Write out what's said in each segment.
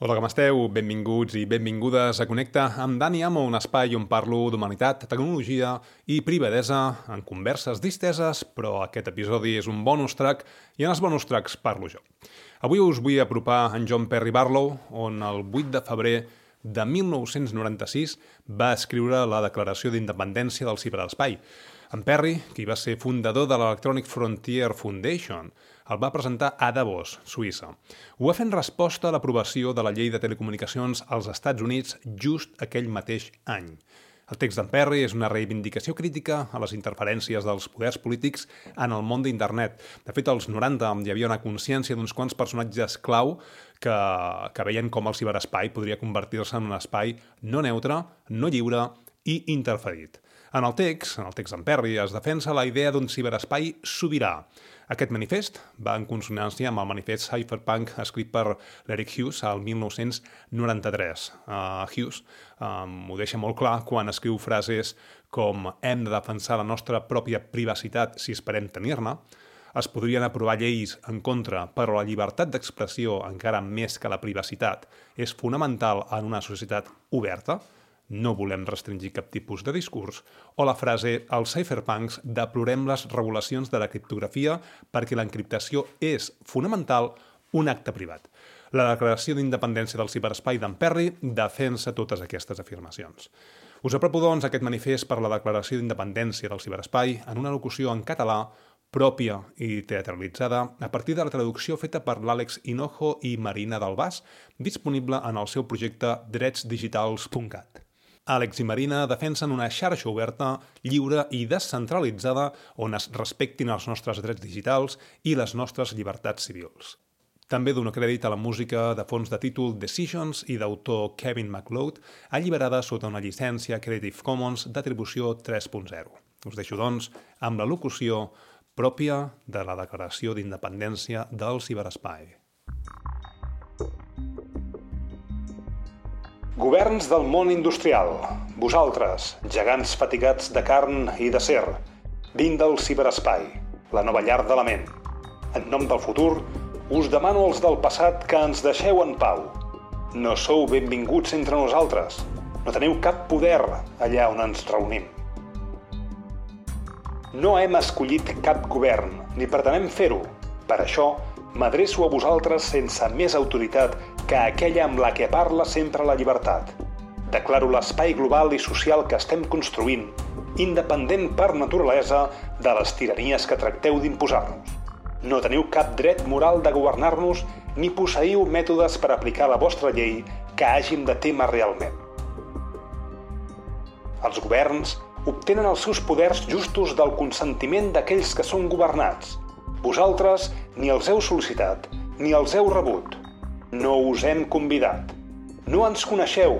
Hola, com esteu? Benvinguts i benvingudes a Connecta amb Dani Amo, un espai on parlo d'humanitat, tecnologia i privadesa en converses disteses, però aquest episodi és un bonus track i en els bonus tracks parlo jo. Avui us vull apropar en John Perry Barlow, on el 8 de febrer de 1996 va escriure la Declaració d'Independència del Ciberespai. En Perry, qui va ser fundador de l'Electronic Frontier Foundation, el va presentar a Davos, Suïssa. Ho va fer en resposta a l'aprovació de la llei de telecomunicacions als Estats Units just aquell mateix any. El text d'en Perry és una reivindicació crítica a les interferències dels poders polítics en el món d'internet. De fet, als 90 hi havia una consciència d'uns quants personatges clau que, que veien com el ciberespai podria convertir-se en un espai no neutre, no lliure i interferit. En el text, en el text d'en Perry, es defensa la idea d'un ciberespai sobirà, aquest manifest va en consonància amb el manifest Cypherpunk escrit per l'Eric Hughes al 1993. Uh, Hughes um, ho deixa molt clar quan escriu frases com hem de defensar la nostra pròpia privacitat si esperem tenir-ne, es podrien aprovar lleis en contra, però la llibertat d'expressió, encara més que la privacitat, és fonamental en una societat oberta, no volem restringir cap tipus de discurs, o la frase els cypherpunks deplorem les regulacions de la criptografia perquè l'encriptació és fonamental un acte privat. La declaració d'independència del ciberespai d'en Perry defensa totes aquestes afirmacions. Us apropo, doncs, aquest manifest per la declaració d'independència del ciberespai en una locució en català pròpia i teatralitzada a partir de la traducció feta per l'Àlex Hinojo i Marina Dalbàs, disponible en el seu projecte dretsdigitals.cat. Àlex i Marina defensen una xarxa oberta, lliure i descentralitzada on es respectin els nostres drets digitals i les nostres llibertats civils. També dono crèdit a la música de fons de títol Decisions i d'autor Kevin MacLeod, alliberada sota una llicència Creative Commons d'atribució 3.0. Us deixo, doncs, amb la locució pròpia de la Declaració d'Independència del Ciberespai. Governs del món industrial, vosaltres, gegants fatigats de carn i de ser, vint del ciberespai, la nova llar de la ment. En nom del futur, us demano als del passat que ens deixeu en pau. No sou benvinguts entre nosaltres. No teniu cap poder allà on ens reunim. No hem escollit cap govern, ni pretenem fer-ho. Per això, m'adreço a vosaltres sense més autoritat que aquella amb la que parla sempre la llibertat. Declaro l'espai global i social que estem construint, independent per naturalesa de les tiranies que tracteu d'imposar-nos. No teniu cap dret moral de governar-nos ni posseiu mètodes per aplicar la vostra llei que hàgim de témer realment. Els governs obtenen els seus poders justos del consentiment d'aquells que són governats. Vosaltres ni els heu sol·licitat, ni els heu rebut no us hem convidat. No ens coneixeu,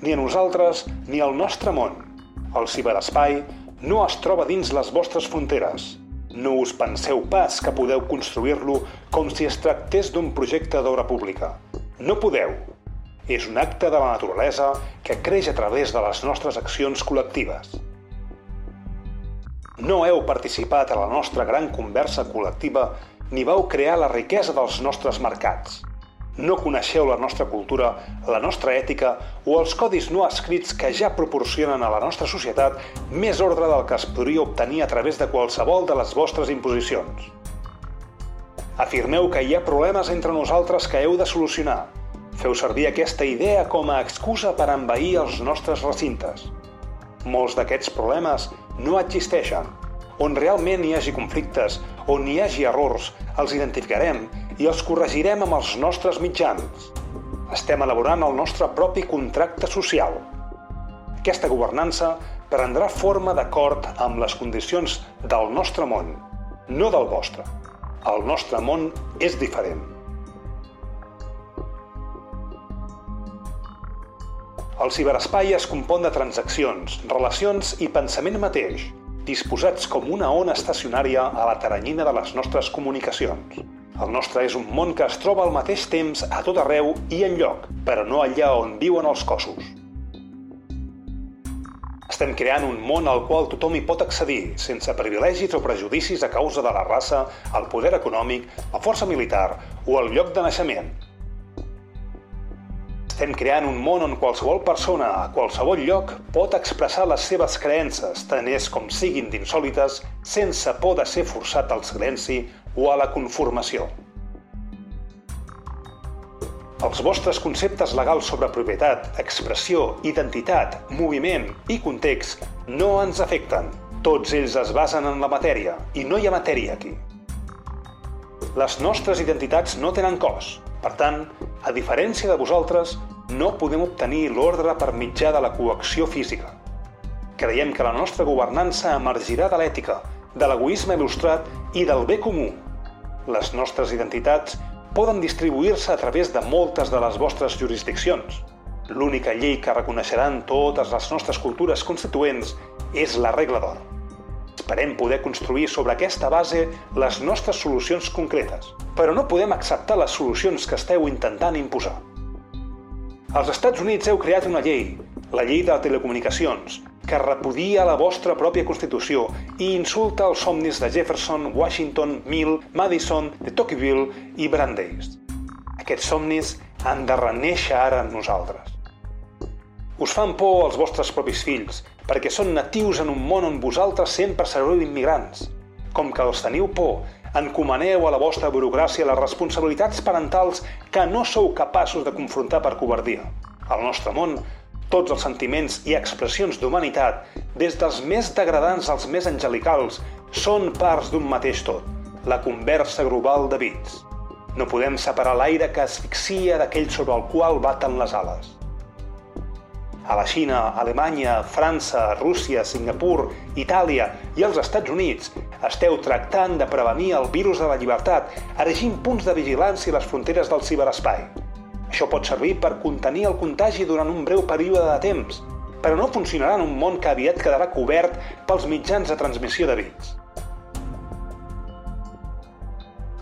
ni a nosaltres ni al nostre món. El ciberespai no es troba dins les vostres fronteres. No us penseu pas que podeu construir-lo com si es tractés d'un projecte d'obra pública. No podeu. És un acte de la naturalesa que creix a través de les nostres accions col·lectives. No heu participat a la nostra gran conversa col·lectiva ni vau crear la riquesa dels nostres mercats no coneixeu la nostra cultura, la nostra ètica o els codis no escrits que ja proporcionen a la nostra societat més ordre del que es podria obtenir a través de qualsevol de les vostres imposicions. Afirmeu que hi ha problemes entre nosaltres que heu de solucionar. Feu servir aquesta idea com a excusa per envair els nostres recintes. Molts d'aquests problemes no existeixen. On realment hi hagi conflictes, on hi hagi errors, els identificarem i els corregirem amb els nostres mitjans. Estem elaborant el nostre propi contracte social. Aquesta governança prendrà forma d'acord amb les condicions del nostre món, no del vostre. El nostre món és diferent. El ciberespai es compon de transaccions, relacions i pensament mateix, disposats com una ona estacionària a la taranyina de les nostres comunicacions. El nostre és un món que es troba al mateix temps a tot arreu i en lloc, però no allà on viuen els cossos. Estem creant un món al qual tothom hi pot accedir, sense privilegis o prejudicis a causa de la raça, el poder econòmic, la força militar o el lloc de naixement. Estem creant un món on qualsevol persona, a qualsevol lloc, pot expressar les seves creences, tant és com siguin d'insòlites, sense por de ser forçat al silenci o a la conformació. Els vostres conceptes legals sobre propietat, expressió, identitat, moviment i context no ens afecten. Tots ells es basen en la matèria i no hi ha matèria aquí. Les nostres identitats no tenen cos. Per tant, a diferència de vosaltres, no podem obtenir l'ordre per mitjà de la coacció física. Creiem que la nostra governança emergirà de l'ètica, de l'egoisme il·lustrat i del bé comú. Les nostres identitats poden distribuir-se a través de moltes de les vostres jurisdiccions. L'única llei que reconeixeran totes les nostres cultures constituents és la regla d'or. Esperem poder construir sobre aquesta base les nostres solucions concretes, però no podem acceptar les solucions que esteu intentant imposar. Als Estats Units heu creat una llei, la llei de telecomunicacions, que repudia la vostra pròpia Constitució i insulta els somnis de Jefferson, Washington, Mill, Madison, de Tocqueville i Brandeis. Aquests somnis han de reneixer ara en nosaltres. Us fan por els vostres propis fills, perquè són natius en un món on vosaltres sempre sereu immigrants. Com que els teniu por, encomaneu a la vostra burocràcia les responsabilitats parentals que no sou capaços de confrontar per covardia. Al nostre món, tots els sentiments i expressions d'humanitat, des dels més degradants als més angelicals, són parts d'un mateix tot, la conversa global de bits. No podem separar l'aire que asfixia d'aquell sobre el qual baten les ales. A la Xina, Alemanya, França, Rússia, Singapur, Itàlia i els Estats Units esteu tractant de prevenir el virus de la llibertat, erigint punts de vigilància a les fronteres del ciberespai. Això pot servir per contenir el contagi durant un breu període de temps, però no funcionarà en un món que aviat quedarà cobert pels mitjans de transmissió de bits.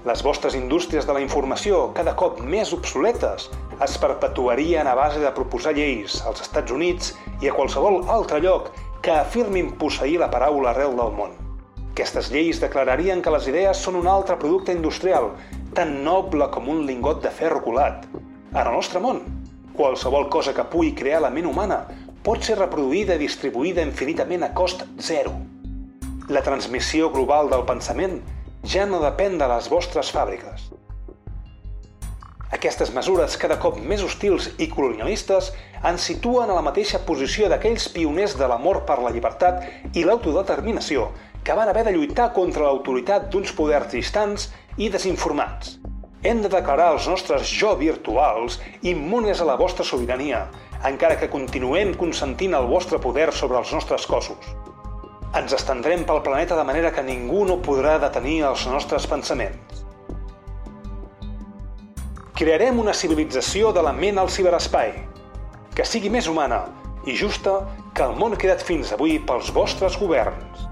Les vostres indústries de la informació, cada cop més obsoletes, es perpetuarien a base de proposar lleis als Estats Units i a qualsevol altre lloc que afirmin posseir la paraula arrel del món. Aquestes lleis declararien que les idees són un altre producte industrial, tan noble com un lingot de ferro colat. En el nostre món, qualsevol cosa que pugui crear la ment humana pot ser reproduïda i distribuïda infinitament a cost zero. La transmissió global del pensament ja no depèn de les vostres fàbriques. Aquestes mesures, cada cop més hostils i colonialistes, ens situen a la mateixa posició d'aquells pioners de l'amor per la llibertat i l'autodeterminació que van haver de lluitar contra l'autoritat d'uns poders distants i desinformats. Hem de declarar els nostres jo virtuals immunes a la vostra sobirania, encara que continuem consentint el vostre poder sobre els nostres cossos. Ens estendrem pel planeta de manera que ningú no podrà detenir els nostres pensaments. Crearem una civilització de la ment al ciberespai, que sigui més humana i justa que el món creat fins avui pels vostres governs.